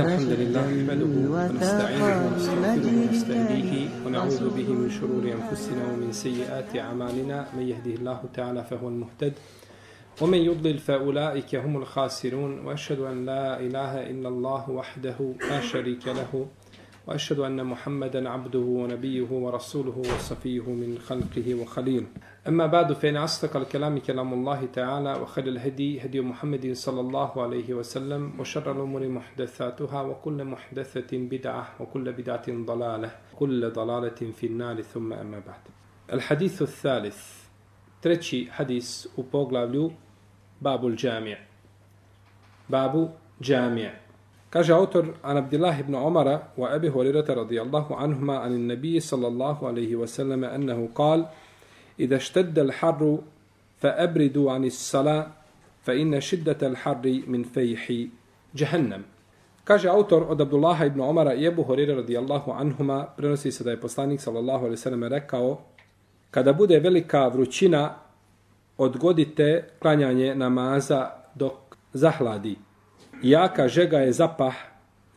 الحمد لله نحمده ونستعينه ونستغفره ونستهديه ونعوذ به من شرور أنفسنا ومن سيئات أعمالنا. من يهده الله تعالى فهو المهتد ومن يضلل فأولئك هم الخاسرون وأشهد أن لا إله إلا الله وحده لا شريك له. وأشهد أن محمدا عبده ونبيه ورسوله وصفيه من خلقه وخليله. أما بعد فإن أصدق الكلام كلام الله تعالى وخير الهدي هدي محمد صلى الله عليه وسلم وشر الأمور محدثاتها وكل محدثة بدعة وكل بدعة ضلالة كل ضلالة في النار. ثم أما بعد. الحديث الثالث ترتشي حديث u باب الجامع. باب جامع. Kaže autor An Abdullah ibn Omara wa Abi Hurajra radijallahu anhuma an an-nabi sallallahu alayhi wa sallam annahu qal idha ishtadda al-har fa abridu an as-sala fa inna shiddata al-har min fayhi jahannam. Kaže autor od Abdullah ibn Omara i Abu Hurajra radijallahu anhuma prenosi se da je poslanik sallallahu alayhi wa sallam rekao kada bude velika vrućina odgodite klanjanje namaza dok zahladi. Jaka žega je zapah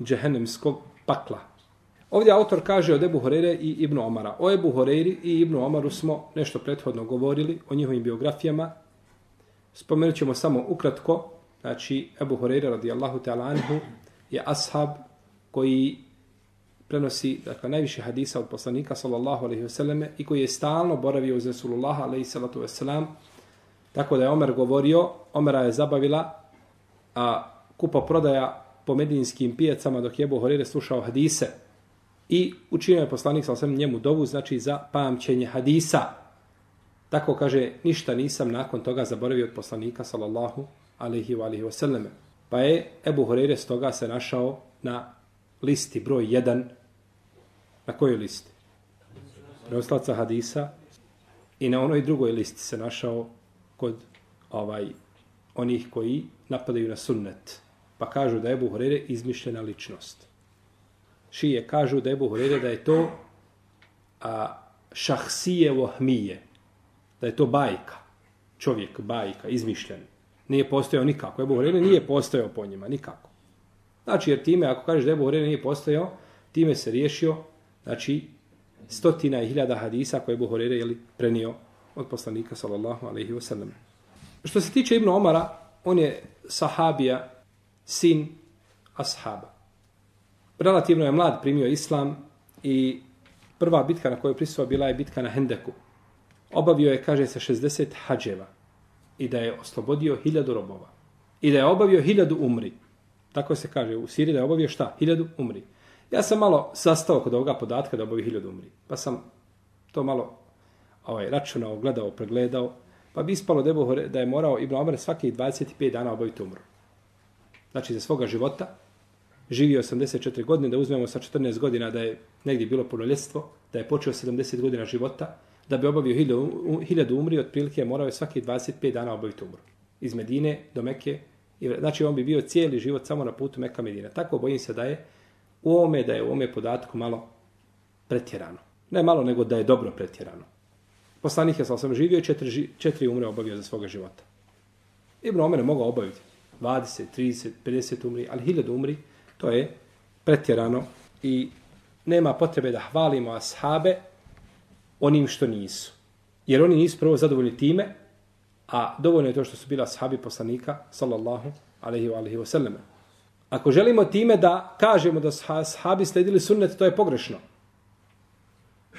džehennemskog pakla. Ovdje autor kaže od Ebu Horeire i Ibnu Omara. O Ebu Horeiri i Ibnu Omaru smo nešto prethodno govorili o njihovim biografijama. Spomenut ćemo samo ukratko. Znači, Ebu Horeire radijallahu ta'ala anhu je ashab koji prenosi dakle, najviše hadisa od poslanika sallallahu alaihi wasallam i koji je stalno boravio uz Resulullah alaihi sallatu wasallam. Tako da je Omer govorio, Omera je zabavila a kupa prodaja po medijinskim pijacama dok je Ebu Horire slušao hadise I učinio je poslanik sa osam njemu dovu, znači za pamćenje hadisa. Tako kaže, ništa nisam nakon toga zaboravio od poslanika, sallallahu alaihi wa alaihi wa. Pa je Ebu Horeire s toga se našao na listi broj 1. Na kojoj listi? Preoslaca hadisa. I na onoj drugoj listi se našao kod ovaj onih koji napadaju na sunnet. Pa kažu da je Ebu Horeire izmišljena ličnost šije kažu da je Buhurere da je to a, šahsije vohmije, da je to bajka, čovjek, bajka, izmišljen. Nije postojao nikako. Ebu Hurere nije postojao po njima, nikako. Znači, jer time, ako kažeš da Ebu Hurere nije postojao, time se riješio, znači, stotina i hiljada hadisa koje je Ebu jeli, prenio od poslanika, sallallahu alaihi wa sallam. Što se tiče Ibnu Omara, on je sahabija, sin ashaba relativno je mlad primio islam i prva bitka na kojoj prisuo bila je bitka na Hendeku. Obavio je, kaže se, 60 hađeva i da je oslobodio hiljadu robova. I da je obavio hiljadu umri. Tako se kaže u Siriji da je obavio šta? Hiljadu umri. Ja sam malo sastao kod ovoga podatka da obavio hiljadu umri. Pa sam to malo ovaj, računao, gledao, pregledao. Pa bi ispalo da je morao Ibn Omer svaki 25 dana obaviti umru. Znači za svoga života živio 84 godine, da uzmemo sa 14 godina da je negdje bilo punoljetstvo, da je počeo 70 godina života, da bi obavio hiljadu, hiljadu umri, otprilike morao je svaki 25 dana obaviti umru. Iz Medine do Meke. Znači on bi bio cijeli život samo na putu Meka Medina. Tako bojim se da je u ome, da je u ome podatku malo pretjerano. Ne malo, nego da je dobro pretjerano. Poslanik je sa osam živio i četiri, četiri umre obavio za svoga života. Ibn Omer je mogao obaviti 20, 30, 50 umri, ali hiljadu umri, To je pretjerano i nema potrebe da hvalimo ashabe onim što nisu. Jer oni nisu prvo zadovoljni time, a dovoljno je to što su bila ashabi poslanika, sallallahu alaihi wa alaihi wa sallam. Ako želimo time da kažemo da ashabi sledili sunnet, to je pogrešno.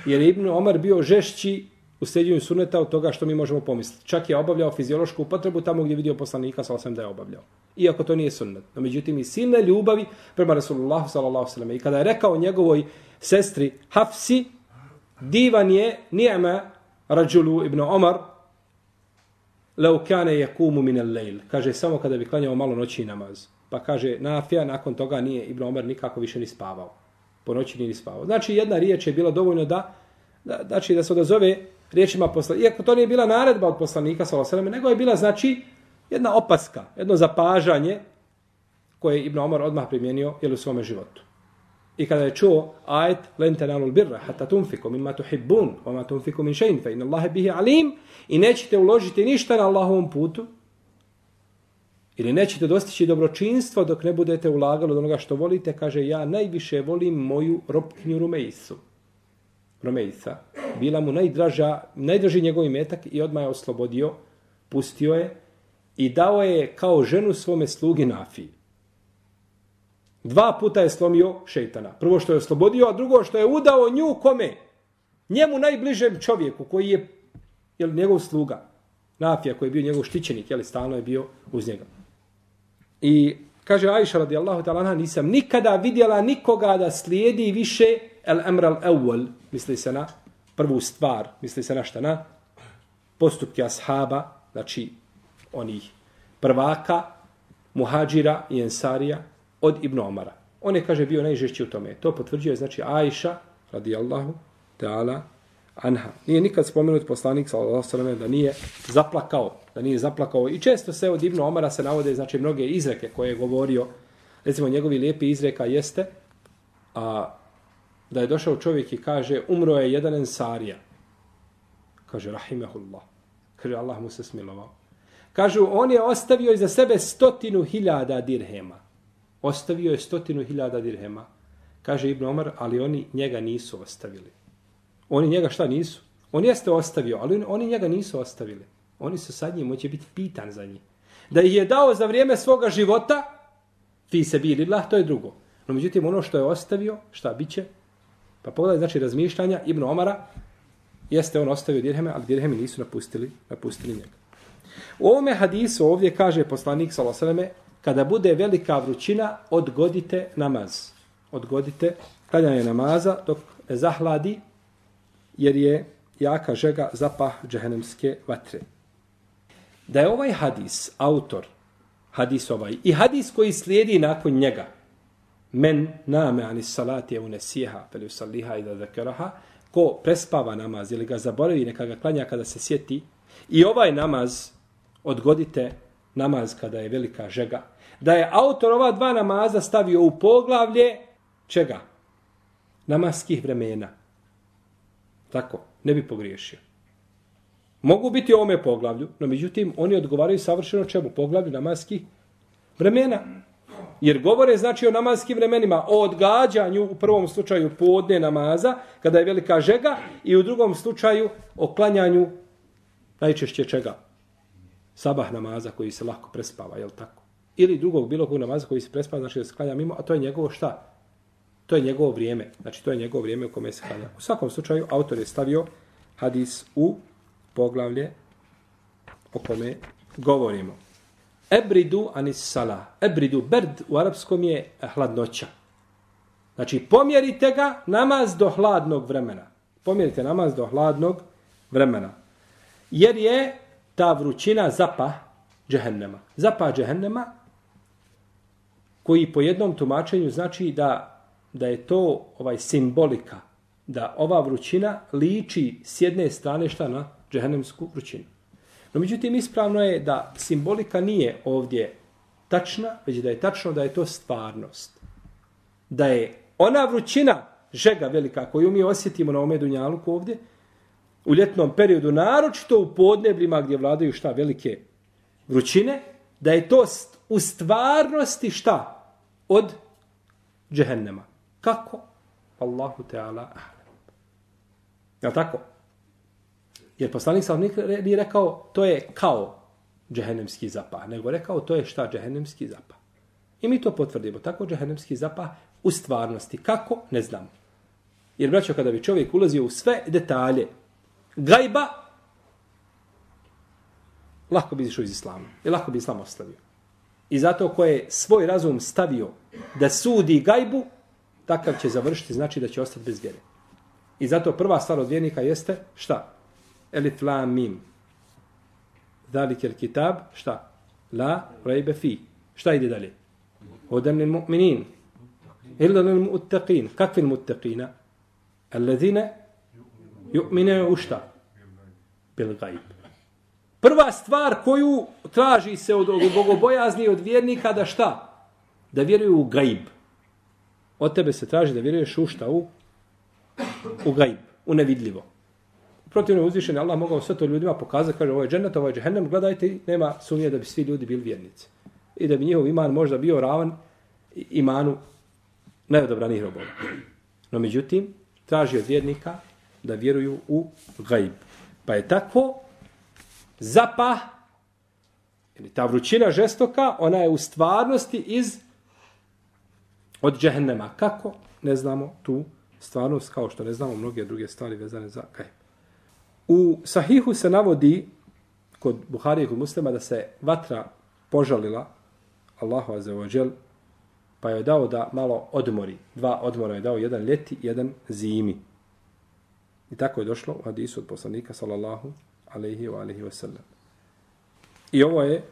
Jer Ibn Omar bio žešći u sljedjenju suneta od toga što mi možemo pomisliti. Čak je obavljao fiziološku upotrebu tamo gdje vidio poslanika, sallallahu da je obavljao iako to nije sunnet. No, međutim, i silne ljubavi prema Rasulullahu sallallahu. I kada je rekao njegovoj sestri Hafsi, divan je nijema rađulu ibn Omar, leu kane je kumu min lejl. Kaže, samo kada bi klanjao malo noći namaz. Pa kaže, Nafija, nakon toga nije Ibn Omar nikako više ni spavao. Po noći nije ni spavao. Znači, jedna riječ je bila dovoljno da, da, znači, da se odazove riječima poslanika. Iako to nije bila naredba od poslanika, sallam, nego je bila, znači, jedna opaska, jedno zapažanje koje je Ibn Omar odmah primijenio jel, u svome životu. I kada je čuo ajet len tenalul birra hatta tunfiku mimma tuhibbun wa ma tunfiku min shay'in fa inna Allaha bihi alim i nećete uložiti ništa na Allahovom putu Ili nećete dostići dobročinstvo dok ne budete ulagali od onoga što volite, kaže ja najviše volim moju ropkinju Rumeisu Rumejsa. Bila mu najdraža, najdraži njegov imetak i odmah je oslobodio, pustio je i dao je kao ženu svome slugi Nafiji. Dva puta je slomio šeitana. Prvo što je oslobodio, a drugo što je udao nju kome? Njemu najbližem čovjeku koji je jel, njegov sluga. Nafija koji je bio njegov štićenik, jel, stalno je bio uz njega. I kaže Aisha radijallahu ta'ala, nisam nikada vidjela nikoga da slijedi više el emral evvel, misli se na prvu stvar, misli se na šta na postupke ashaba, znači onih prvaka, muhađira i ensarija od Ibn Omara. On je, kaže, bio najžešći u tome. To potvrđuje, znači, Aisha, radijallahu ta'ala, anha. Nije nikad spomenut poslanik, sallallahu da nije zaplakao, da nije zaplakao. I često se od Ibn Omara se navode, znači, mnoge izreke koje je govorio. Recimo, njegovi lijepi izreka jeste, a, da je došao čovjek i kaže, umro je jedan ensarija. Kaže, rahimehullah. Kaže, Allah mu se smilovao. Kažu, on je ostavio iza sebe stotinu hiljada dirhema. Ostavio je stotinu hiljada dirhema. Kaže Ibn Omar, ali oni njega nisu ostavili. Oni njega šta nisu? On jeste ostavio, ali oni njega nisu ostavili. Oni su sad njim, će biti pitan za njih. Da ih je dao za vrijeme svoga života, fi se bili lah, to je drugo. No međutim, ono što je ostavio, šta biće? Pa pogledaj, znači, razmišljanja Ibn Omara, jeste on ostavio dirheme, ali dirhemi nisu napustili, napustili njega. U ovome hadisu ovdje kaže poslanik Salosaleme, kada bude velika vrućina, odgodite namaz. Odgodite klanjanje namaza dok ne zahladi, jer je jaka žega zapah džehennemske vatre. Da je ovaj hadis, autor, hadis ovaj, i hadis koji slijedi nakon njega, men name ani salati je unesijeha, peli usalliha i da zakeraha, ko prespava namaz ili ga zaboravi, neka ga klanja kada se sjeti, i ovaj namaz odgodite namaz kada je velika žega. Da je autor ova dva namaza stavio u poglavlje čega? Namaskih vremena. Tako, ne bi pogriješio. Mogu biti u ome poglavlju, no međutim, oni odgovaraju savršeno čemu? Poglavlju namaskih vremena. Jer govore znači o namaskim vremenima, o odgađanju u prvom slučaju podne namaza, kada je velika žega, i u drugom slučaju o klanjanju najčešće čega? sabah namaza koji se lako prespava, je tako? Ili drugog bilo kog namaza koji se prespava, znači da se klanja mimo, a to je njegovo šta? To je njegovo vrijeme. Znači to je njegovo vrijeme u kome se klanja. U svakom slučaju, autor je stavio hadis u poglavlje o kome govorimo. Ebridu anis sala. Ebridu, berd u arapskom je hladnoća. Znači, pomjerite ga namaz do hladnog vremena. Pomjerite namaz do hladnog vremena. Jer je ta vrućina zapa džehennema. Zapa džehennema koji po jednom tumačenju znači da, da je to ovaj simbolika, da ova vrućina liči s jedne strane šta na džehennemsku vrućinu. No međutim, ispravno je da simbolika nije ovdje tačna, već da je tačno da je to stvarnost. Da je ona vrućina, žega velika koju mi osjetimo na ome dunjaluku ovdje, u ljetnom periodu, naročito u podnebljima gdje vladaju šta velike vrućine, da je to u stvarnosti šta od džehennema. Kako? Allahu Teala Je tako? Jer poslanik sam nije rekao to je kao džehennemski zapah, nego rekao to je šta džehennemski zapah. I mi to potvrdimo. Tako džehennemski zapah u stvarnosti. Kako? Ne znam. Jer, braćo, kada bi čovjek ulazio u sve detalje gajba, lako bi izišao iz islama. I lako bi islam ostavio. I zato ko je svoj razum stavio da sudi gajbu, takav će završiti, znači da će ostati bez vjere. I zato prva stvar od vjernika jeste šta? Elif la mim. Zalik el kitab, šta? La rejbe fi. Šta ide dalje? Hodan lil mu'minin. Illa lil mu'taqin. Kakvi mu'taqina? Allazine Ju'mine u šta? Bil gajb. Prva stvar koju traži se od bogobojazni od vjernika da šta? Da vjeruju u gajb. Od tebe se traži da vjeruješ u šta? U, u gaib. U nevidljivo. Protivno uzvišen Allah mogao sve to ljudima pokazati, kaže ovo je džennet, ovo je džehennem, gledajte, nema sumnje da bi svi ljudi bili vjernici. i da bi njihov iman možda bio ravan imanu najodobranih robova. No međutim, traži od vjernika da vjeruju u gajb. Pa je tako zapah ili ta vrućina žestoka, ona je u stvarnosti iz od džehennema. Kako? Ne znamo tu stvarnost, kao što ne znamo mnoge druge stvari vezane za gajb. U sahihu se navodi kod Buhari i kod muslima da se vatra požalila Allahu azzawajal pa je dao da malo odmori. Dva odmora je dao, jedan ljeti, jedan zimi. I tako je došlo u hadisu od poslanika sallallahu alaihi wa alaihi wa sallam. I ovo je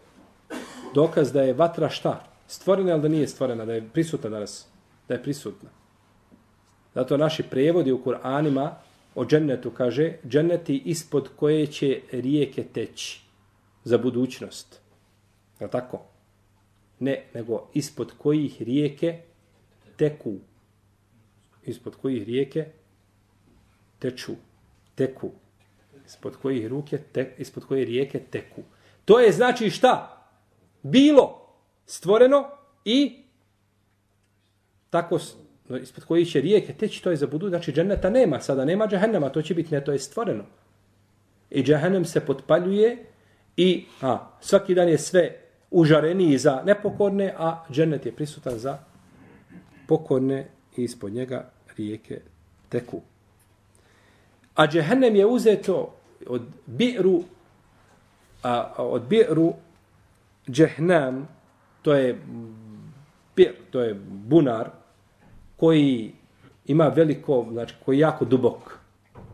dokaz da je vatra šta? Stvorena ili da nije stvorena, da je prisutna danas? Da je prisutna. Zato naši prevodi u Kur'anima o džennetu kaže dženneti ispod koje će rijeke teći za budućnost. Je tako? Ne, nego ispod kojih rijeke teku. Ispod kojih rijeke teču. Teku. Ispod kojih ruke, te, ispod koje rijeke teku. To je znači šta? Bilo stvoreno i tako ispod kojih će rijeke teći, to je za budu, znači dženneta nema, sada nema džahennema, to će biti ne, to je stvoreno. I džahennem se potpaljuje i a, svaki dan je sve užareniji za nepokorne, a džennet je prisutan za pokorne i ispod njega rijeke teku. A džehennem je uzeto od bi'ru a, od bi'ru džehnam to je bir, to je bunar koji ima veliko, znači koji je jako dubok.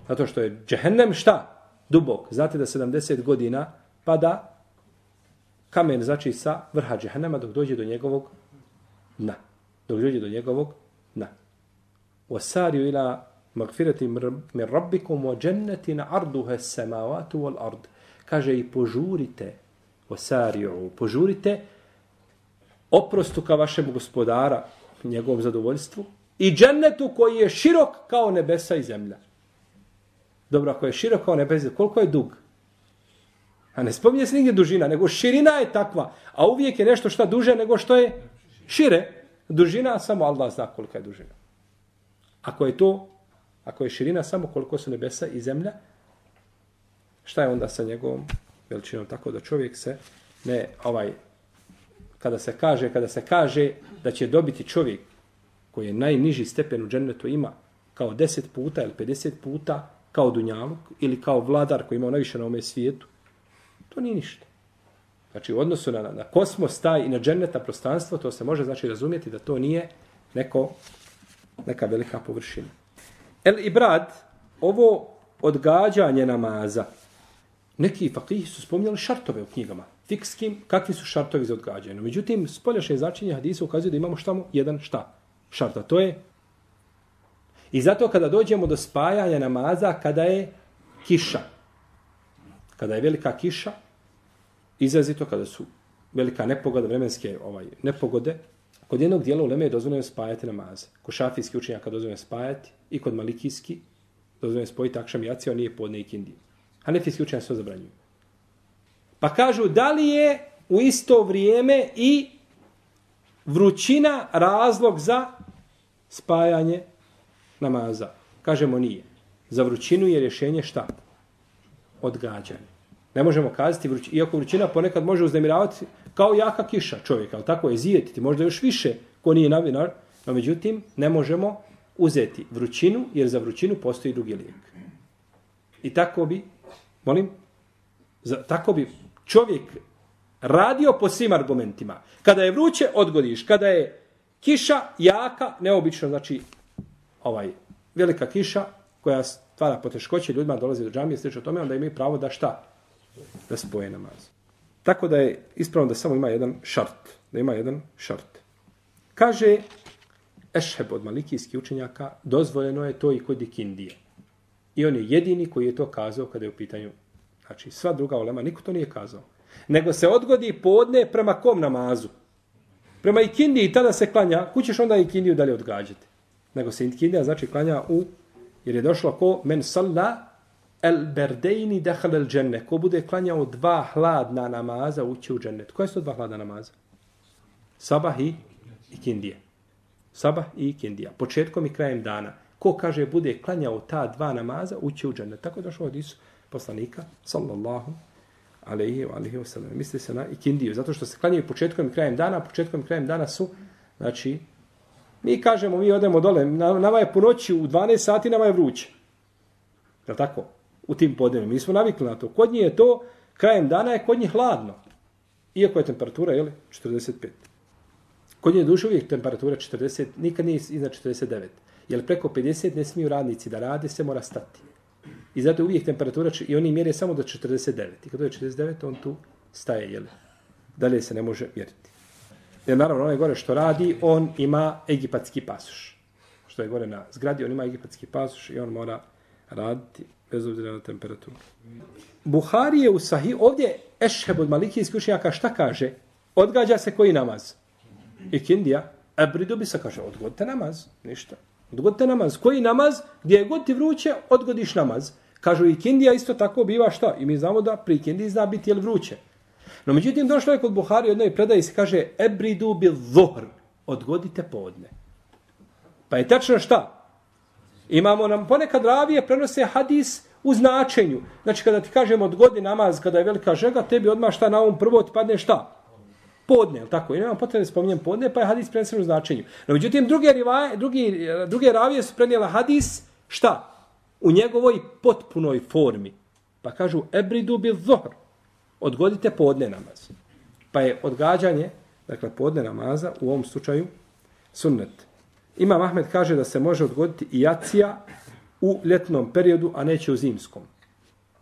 Zato što je džehennem šta? Dubok. Znate da 70 godina pada kamen znači sa vrha džehennema dok dođe do njegovog dna. Dok dođe do njegovog dna. Wasariju ila magfirati min rabbikum wa jannatin arduha as-samawati wal ard. Kaže i požurite wasariju, požurite oprostu ka vašem gospodara, njegovom zadovoljstvu i džennetu koji je širok kao nebesa i zemlja. Dobro, ako je širok kao nebesa, koliko je dug? A ne spominje se nigdje dužina, nego širina je takva. A uvijek je nešto šta duže nego što je šire. Dužina, samo Allah zna kolika je dužina. Ako je to, ako je širina samo koliko su nebesa i zemlja, šta je onda sa njegovom veličinom? Tako da čovjek se ne, ovaj, kada se kaže, kada se kaže da će dobiti čovjek koji je najniži stepen u džennetu ima kao 10 puta ili 50 puta kao dunjaluk ili kao vladar koji ima najviše na ome svijetu, To nije ništa. Znači, u odnosu na, na kosmos, taj i na dženneta prostranstvo, to se može znači razumjeti da to nije neko, neka velika površina. El i ovo odgađanje namaza, neki fakihi su spominjali šartove u knjigama, fikskim, kakvi su šartovi za odgađanje. Međutim, spoljašnje značenje hadisa ukazuje da imamo šta mu? Jedan šta? Šarta. To je I zato kada dođemo do spajanja namaza, kada je kiša, kada je velika kiša, izrazito kada su velika nepogoda, vremenske ovaj, nepogode, kod jednog dijela u Leme je dozvoljeno spajati namaze. Kod šafijski učenjaka dozvoljeno spajati i kod malikijski dozvoljeno spojiti akšam jacija, on nije podne i kindi. Hanefijski učenjaka to zabranjuju. Pa kažu, da li je u isto vrijeme i vrućina razlog za spajanje namaza? Kažemo nije. Za vrućinu je rješenje šta? Odgađanje. Ne možemo kazati, vruć, iako vrućina ponekad može uznemiravati kao jaka kiša čovjeka, ali tako je zijetiti, možda još više ko nije navinar, no međutim ne možemo uzeti vrućinu, jer za vrućinu postoji drugi lijek. I tako bi, molim, za, tako bi čovjek radio po svim argumentima. Kada je vruće, odgodiš. Kada je kiša jaka, neobično, znači ovaj velika kiša koja stvara poteškoće ljudima dolazi do džamije, sliče o tome, onda imaju pravo da šta? da spoje namaz. Tako da je ispravno da samo ima jedan šart. Da ima jedan šart. Kaže Ešheb od malikijskih učenjaka, dozvoljeno je to i kod ikindije. I on je jedini koji je to kazao kada je u pitanju. Znači, sva druga olema, niko to nije kazao. Nego se odgodi podne prema kom namazu? Prema ikindiji, tada se klanja, kućeš onda ikindiju dalje odgađati. Nego se ikindija znači klanja u, jer je došlo ko men salla el berdejni dehal el dženne. Ko bude klanjao dva hladna namaza, ući u džennet. Koje su dva hladna namaza? Sabah i ikindije. Sabah i ikindija. Početkom i krajem dana. Ko kaže bude klanjao ta dva namaza, ući u džennet. Tako je došlo od Isu poslanika, sallallahu alaihi wa alaihi wa sallam. Misli se na ikindiju, zato što se klanjaju početkom i krajem dana, početkom i krajem dana su, znači, mi kažemo, mi odemo dole, nama je po noći u 12 sati, nama je vruće. Je tako? U tim podnevima. Mi smo navikli na to. Kod njih je to, krajem dana je kod njih hladno. Iako je temperatura, jel, 45. Kod njih je duše uvijek temperatura 40, nikad nije iznad 49. Jer preko 50 ne smiju radnici da rade, se mora stati. I zato uvijek temperatura, i oni mjere samo do 49. I kada je 49, on tu staje, jel? Dalje se ne može mjeriti. Jer naravno, onaj gore što radi, on ima egipatski pasuš. Što je gore na zgradi, on ima egipatski pasuš i on mora raditi bez obzira na temperaturu. Buhari je u sahih, ovdje Ešheb od Malikijskih učenjaka šta kaže? Odgađa se koji namaz? I Ebridu bi se kaže, odgodite namaz, ništa. Odgodite namaz. Koji namaz? Gdje je god ti vruće, odgodiš namaz. Kažu i Kindija isto tako biva šta? I mi znamo da pri Kindiji zna biti jel vruće. No međutim, došlo je kod Buhari jednoj predaji se kaže Ebridu bil zuhr. Odgodite podne. Pa je tačno šta? Imamo nam ponekad ravije prenose hadis u značenju. Znači kada ti kažemo odgodi namaz kada je velika žega, tebi odmah šta na ovom prvo ti padne šta? Podne, je tako? I nema potrebe da spominjem podne, pa je hadis prenesen u značenju. No međutim, druge, rivaje, drugi, druge ravije su prenijela hadis šta? U njegovoj potpunoj formi. Pa kažu ebridu bil zohr. Odgodite podne namaz. Pa je odgađanje, dakle podne namaza u ovom slučaju sunnet. Ima Ahmed kaže da se može odgoditi i jacija u ljetnom periodu, a neće u zimskom.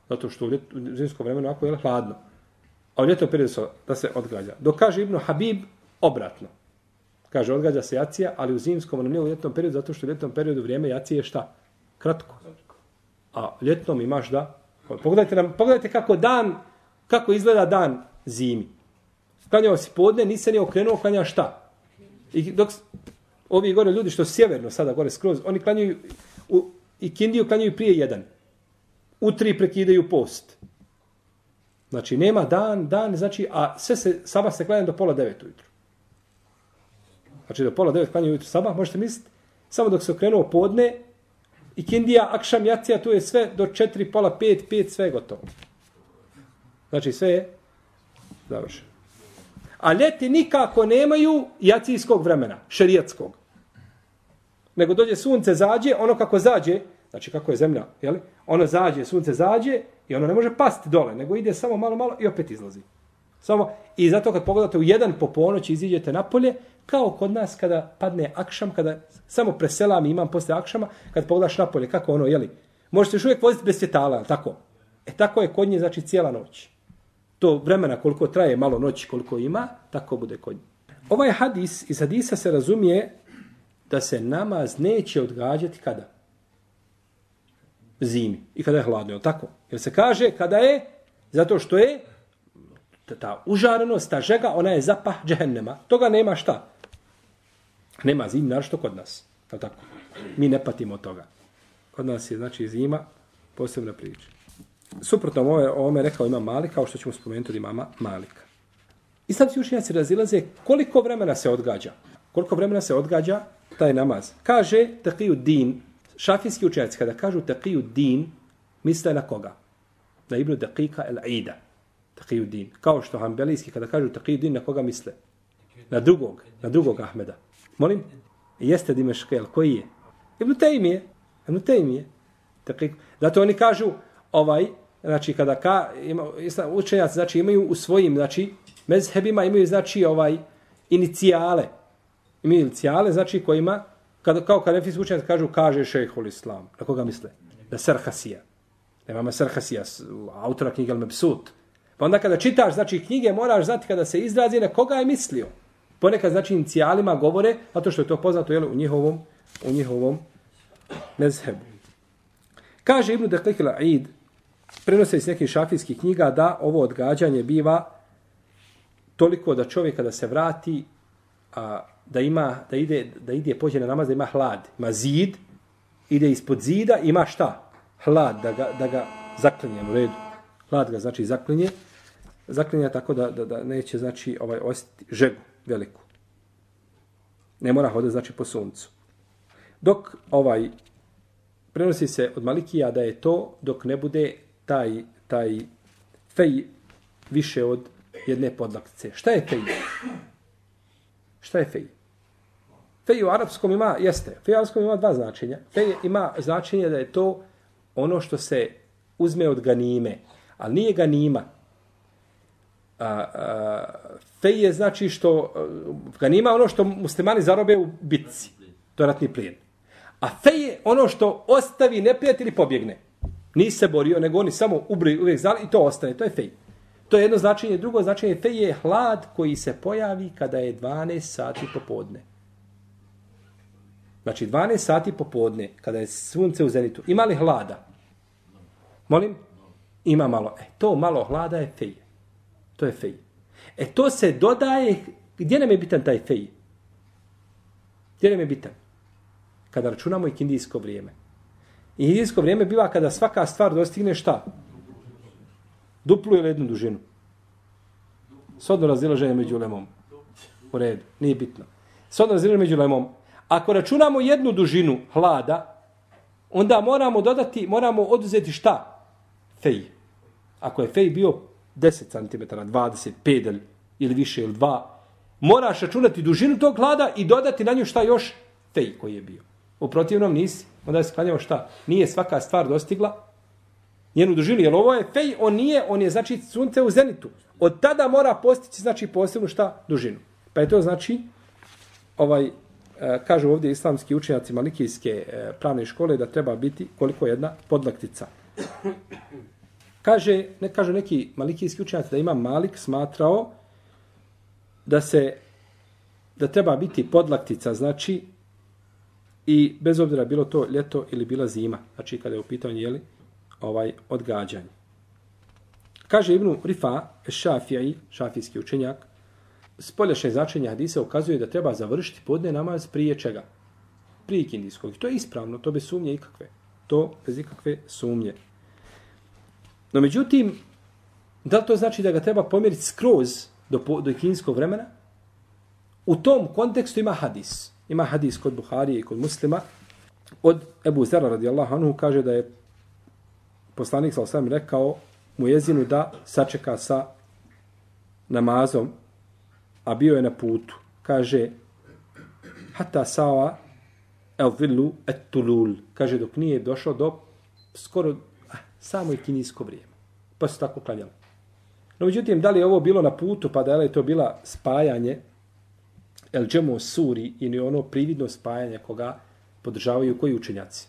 Zato što u, ljet, u zimskom vremenu ako je hladno. A u ljetnom periodu se, da se odgađa. Dok kaže Ibnu Habib, obratno. Kaže, odgađa se jacija, ali u zimskom, ali ne u ljetnom periodu, zato što u ljetnom periodu vrijeme jacije je šta? Kratko. A ljetnom imaš da... Pogledajte, nam, pogledajte kako dan, kako izgleda dan zimi. Klanjao si podne, nisi ni okrenuo, klanja šta? I dok, ovi gore ljudi što sjeverno sada gore skroz, oni klanjaju u, i kindiju klanjaju prije jedan. U tri prekidaju post. Znači, nema dan, dan, znači, a sve se, sabah se klanja do pola devet ujutru. Znači, do pola devet klanjaju ujutru sabah, možete misliti, samo dok se okrenuo podne, i kindija, akšam, jacija, tu je sve do četiri, pola, pet, pet, sve je gotovo. Znači, sve je završeno. A ljeti nikako nemaju jacijskog vremena, šerijatskog nego dođe sunce zađe, ono kako zađe, znači kako je zemlja, je li? Ono zađe, sunce zađe i ono ne može pasti dole, nego ide samo malo, malo i opet izlazi. Samo, I zato kad pogledate u jedan po ponoći iziđete napolje, kao kod nas kada padne akšam, kada samo preselam imam posle akšama, kad pogledaš napolje, kako ono, je li? Možete još uvijek voziti bez svjetala, tako? E tako je kod nje, znači cijela noć. To vremena koliko traje malo noći, koliko ima, tako bude kod nje. Ovaj hadis, iz hadisa se razumije da se namaz neće odgađati kada? Zimi. I kada je hladno, je tako? Jer se kaže kada je, zato što je ta užarenost, ta žega, ona je zapah džehennema. Toga nema šta? Nema zim, našto kod nas. Je tako? Mi ne patimo od toga. Kod nas je, znači, zima posebna priča. Suprotno ove, ovome rekao ima Malik, kao što ćemo spomenuti od imama Malika. Islamski učenjaci razilaze koliko vremena se odgađa. Koliko vremena se odgađa taj namaz. Kaže taqiju din, šafijski učenjaci kada kažu taqiju din, misle na koga? Na Ibnu Daqiqa el-Ida Taqiyuddin. Kao što hambelijski kada kažu Taqiyuddin, na koga misle? Na drugog, na drugog Ahmeda. Molim? Jeste Dimeškel, koji je? Ibn Tejmije. Ibn Tejmije. Zato oni kažu, ovaj, znači kada ka, ima, učenjaci znači, imaju u svojim, znači, mezhebima imaju, znači, ovaj, inicijale, imaju inicijale, znači kojima, kada kao kada nefis učenjac kažu, kaže šejhul islam. Na koga misle? Na Sarhasija. Imama Serhasija, autora knjige Al-Mebsut. Pa onda kada čitaš, znači knjige, moraš znati kada se izrazi na koga je mislio. Ponekad, znači, inicijalima govore, zato što je to poznato jel, u njihovom, u njihovom mezhebu. Kaže Ibnu Deklikila Aid, prenose iz nekih šafijskih knjiga, da ovo odgađanje biva toliko da čovjek kada se vrati, a, da ima da ide da ide pođe na namaz da ima hlad, ima zid, ide ispod zida, ima šta? Hlad da ga da ga zaklinje u redu. Hlad ga znači zaklinje zaklinja tako da, da, da neće znači ovaj osjetiti žegu veliku. Ne mora hodati znači po suncu. Dok ovaj prenosi se od Malikija da je to dok ne bude taj, taj fej više od jedne podlaktice. Šta je fej? Šta je fej? Fej u arapskom ima, jeste, fej u arapskom ima dva značenja. Fej ima značenje da je to ono što se uzme od ganime, ali nije ganima. A, a, fej je znači što, ganima ono što muslimani zarobe u bitci. To je ratni plijen. A fej je ono što ostavi neprijatelj i pobjegne. Nisi se borio, nego oni samo ubri uvijek zali i to ostane. To je fej. To je jedno značenje. Drugo značenje fej je hlad koji se pojavi kada je 12 sati popodne. Znači 12 sati popodne, kada je sunce u zenitu. Ima li hlada? Molim? Ima malo. E, to malo hlada je fej. To je fej. E, to se dodaje... Gdje nam je bitan taj fej? Gdje nam je bitan? kada računamo i kindijsko vrijeme. I kindijsko vrijeme biva kada svaka stvar dostigne šta? Duplu ili jednu dužinu? Sodno razilaženje među lemom. U redu, nije bitno. Sodno razilaženje među lemom. Ako računamo jednu dužinu hlada, onda moramo dodati, moramo oduzeti šta? Fej. Ako je fej bio 10 cm, 20, 5 ili više ili 2, moraš računati dužinu tog hlada i dodati na nju šta još? Fej koji je bio. U protivnom nisi. Onda se sklanjao šta? Nije svaka stvar dostigla njenu dužinu. Jer ovo je fej, on nije, on je znači sunce u zenitu. Od tada mora postići znači posebnu šta? Dužinu. Pa je to znači, ovaj, e, kažu ovdje islamski učenjaci malikijske e, pravne škole da treba biti koliko jedna podlaktica. Kaže, ne kaže neki malikijski učenjaci da ima Malik smatrao da se da treba biti podlaktica, znači I bez obzira bilo to ljeto ili bila zima, znači kada je u pitanju jeli, ovaj odgađanje. Kaže Ibnu Rifa, šafijaj, šafijski učenjak, spoljašnje značenje hadisa ukazuje da treba završiti podne namaz prije čega? Prije kindijskog. To je ispravno, to bez sumnje ikakve. To bez ikakve sumnje. No međutim, da to znači da ga treba pomjeriti skroz do, do kinskog vremena? U tom kontekstu ima hadis. Ima hadis kod Buharije i kod muslima. Od Ebu Zera radijallahu anhu kaže da je poslanik sa osam rekao mu jezinu da sačeka sa namazom, a bio je na putu. Kaže, hata sawa el villu et tulul. Kaže, dok nije došao do skoro samo je kinijsko vrijeme. Pa su tako klanjali. No, međutim, da li je ovo bilo na putu, pa da je to bila spajanje el džemo suri ili ono prividno spajanje koga podržavaju koji učenjaci?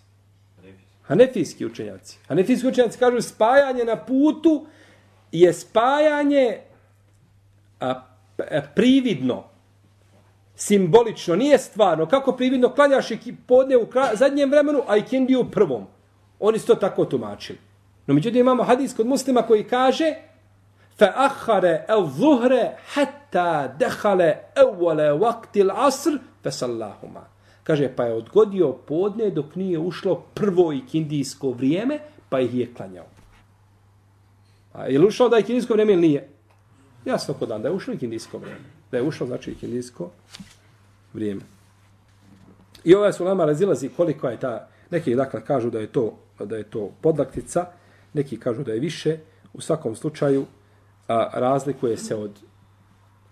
Hanefijski učenjaci. Hanefijski učenjaci kažu spajanje na putu je spajanje a, a, prividno, simbolično, nije stvarno. Kako prividno klanjaš i podne u kra, zadnjem vremenu, a i kindi u prvom. Oni su to tako tumačili. No međutim imamo hadis kod muslima koji kaže فأخر الظهر حتى دخل أول وقت العصر فصلاهما kaže pa je odgodio podne dok nije ušlo prvo ikindijsko vrijeme pa ih je klanjao a je li ušao da je ikindijsko vrijeme ili nije jasno kod dan da je ušlo ikindijsko vrijeme da je ušlo znači ikindijsko vrijeme i ova su lama razilazi koliko je ta neki dakle kažu da je to da je to podlaktica neki kažu da je više u svakom slučaju a, razlikuje se od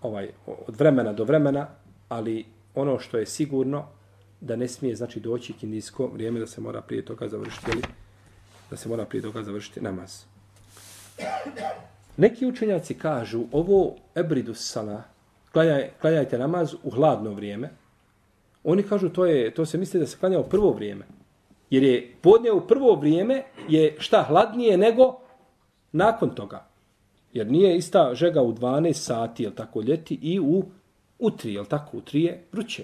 ovaj od vremena do vremena, ali ono što je sigurno da ne smije znači doći kindijsko vrijeme da se mora prije toga završiti ili da se mora prije toga završiti namaz. Neki učenjaci kažu ovo ebridu sala, klanjaj, klanjajte namaz u hladno vrijeme. Oni kažu to je to se misli da se klanja u prvo vrijeme. Jer je podne u prvo vrijeme je šta hladnije nego nakon toga. Jer nije ista žega u 12 sati, jel tako, ljeti i u utri, jel tako, utri je vruće.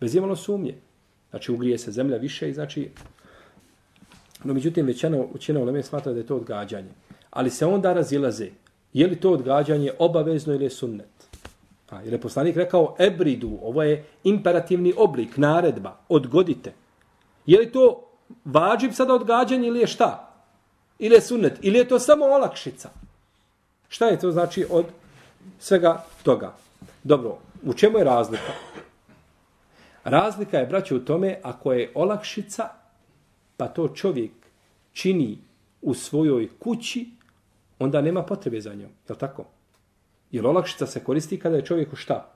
Bez imalo sumnje. Znači, ugrije se zemlja više i znači... No, međutim, većina, većina u Leme smatra da je to odgađanje. Ali se onda razilaze. Je li to odgađanje obavezno ili je sunnet? A, jer je poslanik rekao, ebridu, ovo je imperativni oblik, naredba, odgodite. Je li to vađib sada odgađanje ili je šta? Ili je sunnet? Ili je to samo olakšica? Šta je to znači od svega toga? Dobro, u čemu je razlika? Razlika je, braće, u tome ako je olakšica, pa to čovjek čini u svojoj kući, onda nema potrebe za njom. Je li tako? Jer olakšica se koristi kada je čovjeku šta?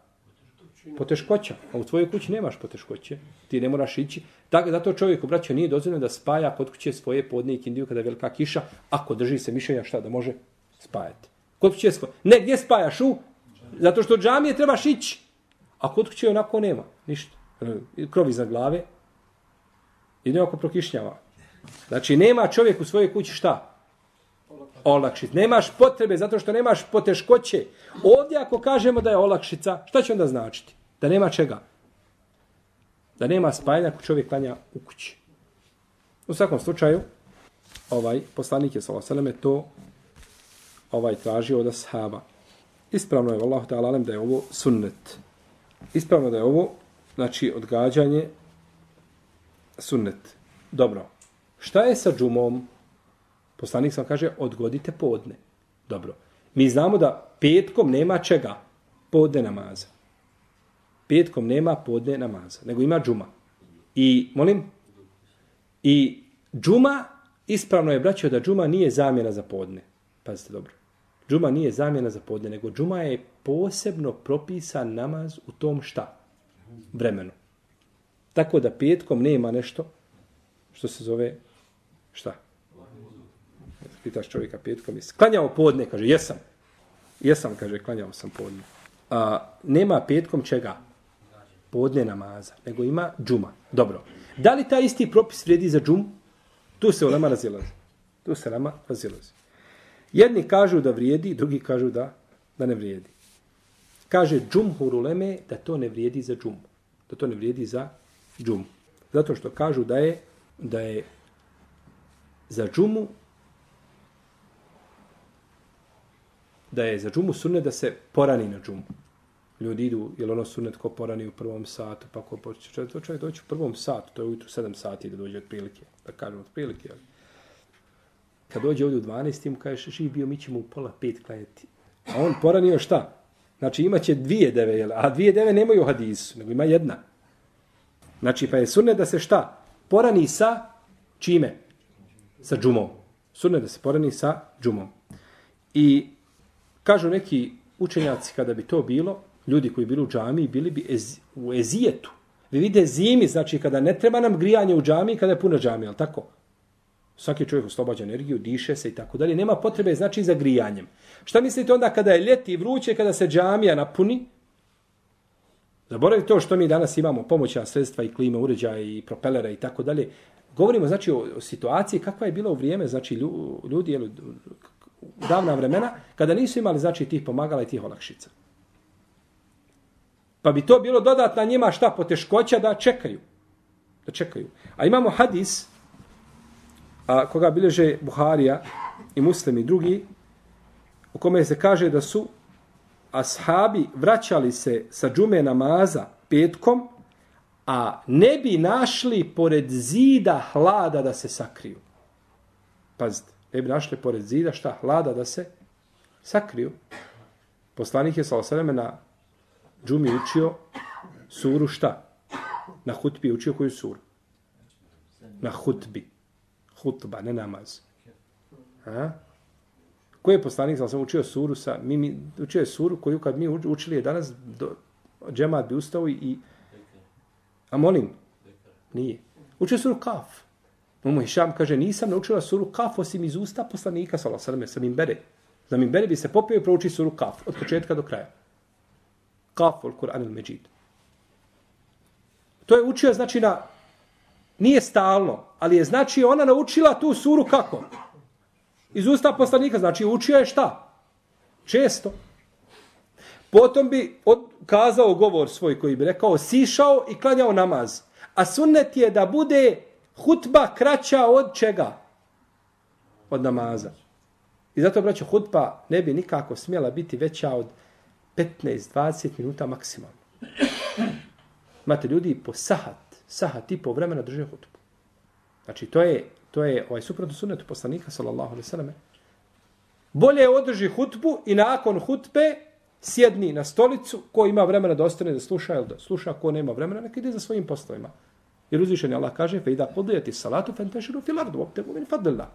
Poteškoća. A u tvojoj kući nemaš poteškoće. Ti ne moraš ići. Tako, zato čovjeku, braćo, nije dozvoljeno da spaja kod kuće svoje podne i kindiju kada je velika kiša, ako drži se mišljenja šta da može spajati. Kod kuće svoje. Ne, gdje spajaš? U? Zato što džamije trebaš ići. A kod kuće onako nema. Ništa. E, Krov za glave. I nekako prokišnjava. Znači, nema čovjek u svojoj kući šta? Olakšica. Nemaš potrebe zato što nemaš poteškoće. Ovdje ako kažemo da je olakšica, šta će onda značiti? Da nema čega? Da nema spajanja ako čovjek klanja u kući. U svakom slučaju, ovaj poslanik je sallallahu to ovaj tražio od ashaba. Ispravno je Allah ta'ala da je ovo sunnet. Ispravno da je ovo znači odgađanje sunnet. Dobro. Šta je sa džumom? Poslanik sam kaže, odgodite podne. Dobro. Mi znamo da petkom nema čega? Podne namaza. Petkom nema podne namaza, nego ima džuma. I, molim, i džuma, ispravno je braćo da džuma nije zamjena za podne. Pazite dobro. Džuma nije zamjena za podne, nego džuma je posebno propisan namaz u tom šta? Vremenu. Tako da petkom nema nešto što se zove šta? Pitaš čovjeka petkom, jesi klanjao podne? Kaže, jesam. Jesam, kaže, klanjao sam podne. A, nema petkom čega? Podne namaza, nego ima džuma. Dobro. Da li taj isti propis vrijedi za džum? Tu se ulema razilazi. Tu se nama razilazi. Jedni kažu da vrijedi, drugi kažu da, da ne vrijedi. Kaže džum huruleme da to ne vrijedi za džum. Da to ne vrijedi za džum. Zato što kažu da je da je za džumu da je za džumu sunne da se porani na džumu. Ljudi idu, jel ono sunnet ko porani u prvom satu, pa ko počne, to čovjek doći u prvom satu, to je ujutru 7 sati da dođe od prilike, da kažem od prilike. Ali. Kad dođe ovdje u 12, ti mu kažeš, živ bio, mi ćemo u pola pet klanjati. A on poranio šta? Znači imaće dvije deve, jel? a dvije deve nemaju hadisu, nego ima jedna. Znači pa je sunnet da se šta? Porani sa čime? Sa džumom. Sunnet da se porani sa džumom. I Kažu neki učenjaci kada bi to bilo, ljudi koji bili u džami, bili bi ez, u ezijetu. Vi vidite zimi, znači kada ne treba nam grijanje u džami, kada je puno džami, ali tako? Svaki čovjek oslobađa energiju, diše se i tako dalje. Nema potrebe znači za grijanjem. Šta mislite onda kada je ljeti i vruće, kada se džamija napuni? Zaboravite to što mi danas imamo, pomoćna sredstva i klima, uređaja i propelera i tako dalje. Govorimo znači o, o situaciji kakva je bila u vrijeme, znači ljudi, jel, davna vremena, kada nisu imali znači tih pomagala i tih olakšica. Pa bi to bilo dodatna njima šta poteškoća da čekaju. Da čekaju. A imamo hadis a, koga bileže Buharija i muslim i drugi u kome se kaže da su ashabi vraćali se sa džume namaza petkom, a ne bi našli pored zida hlada da se sakriju. Pazite ne bi našli pored zida šta hlada da se sakriju. Poslanik je sa osadame na džumi učio suru šta? Na hutbi učio koju suru? Na hutbi. Hutba, ne namaz. A? Koji je poslanik sam učio suru sa... Mi, mi, učio je suru koju kad mi učili je danas do, džemat bi ustao i... A molim? Nije. Učio suru kaf. Umu Hišam kaže, nisam naučila suru Kaf osim iz usta poslanika, sala mi sa Mimbere. Za Mimbere bi se popio i prouči suru Kaf, od početka do kraja. Kaf, ul Kur'an il Međid. To je učio, znači, na, nije stalno, ali je, znači, ona naučila tu suru kako? Iz usta poslanika, znači, učio je šta? Često. Potom bi od, kazao govor svoj koji bi rekao, sišao i klanjao namaz. A sunnet je da bude hutba kraća od čega? Od namaza. I zato, braćo, hutba ne bi nikako smjela biti veća od 15-20 minuta maksimalno. Imate ljudi po sahat, sahat i po vremena drže hutbu. Znači, to je, to je ovaj suprotno sunetu poslanika, sallallahu alaihi sallam. Bolje održi hutbu i nakon hutbe sjedni na stolicu, ko ima vremena da ostane da sluša, ili da sluša, ko nema vremena, neka ide za svojim poslovima. Jer uzvišen Allah kaže, fe i da podujeti salatu, fil filardu, optegu min fadlila.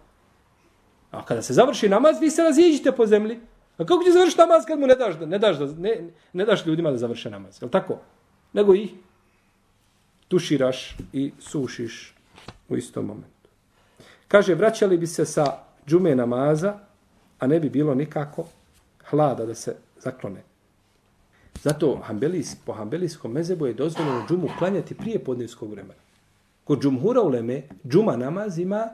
A kada se završi namaz, vi se raziđite po zemlji. A kako će završiti namaz kad mu ne daš, ne daš, ne, ne daš ljudima da završe namaz? Je tako? Nego ih tuširaš i sušiš u istom momentu. Kaže, vraćali bi se sa džume namaza, a ne bi bilo nikako hlada da se zaklone. Zato hambelijsk, po hambelijskom mezebu je dozvoljeno džumu klanjati prije podnevskog vremena. Kod džumhura uleme, džuma namaz ima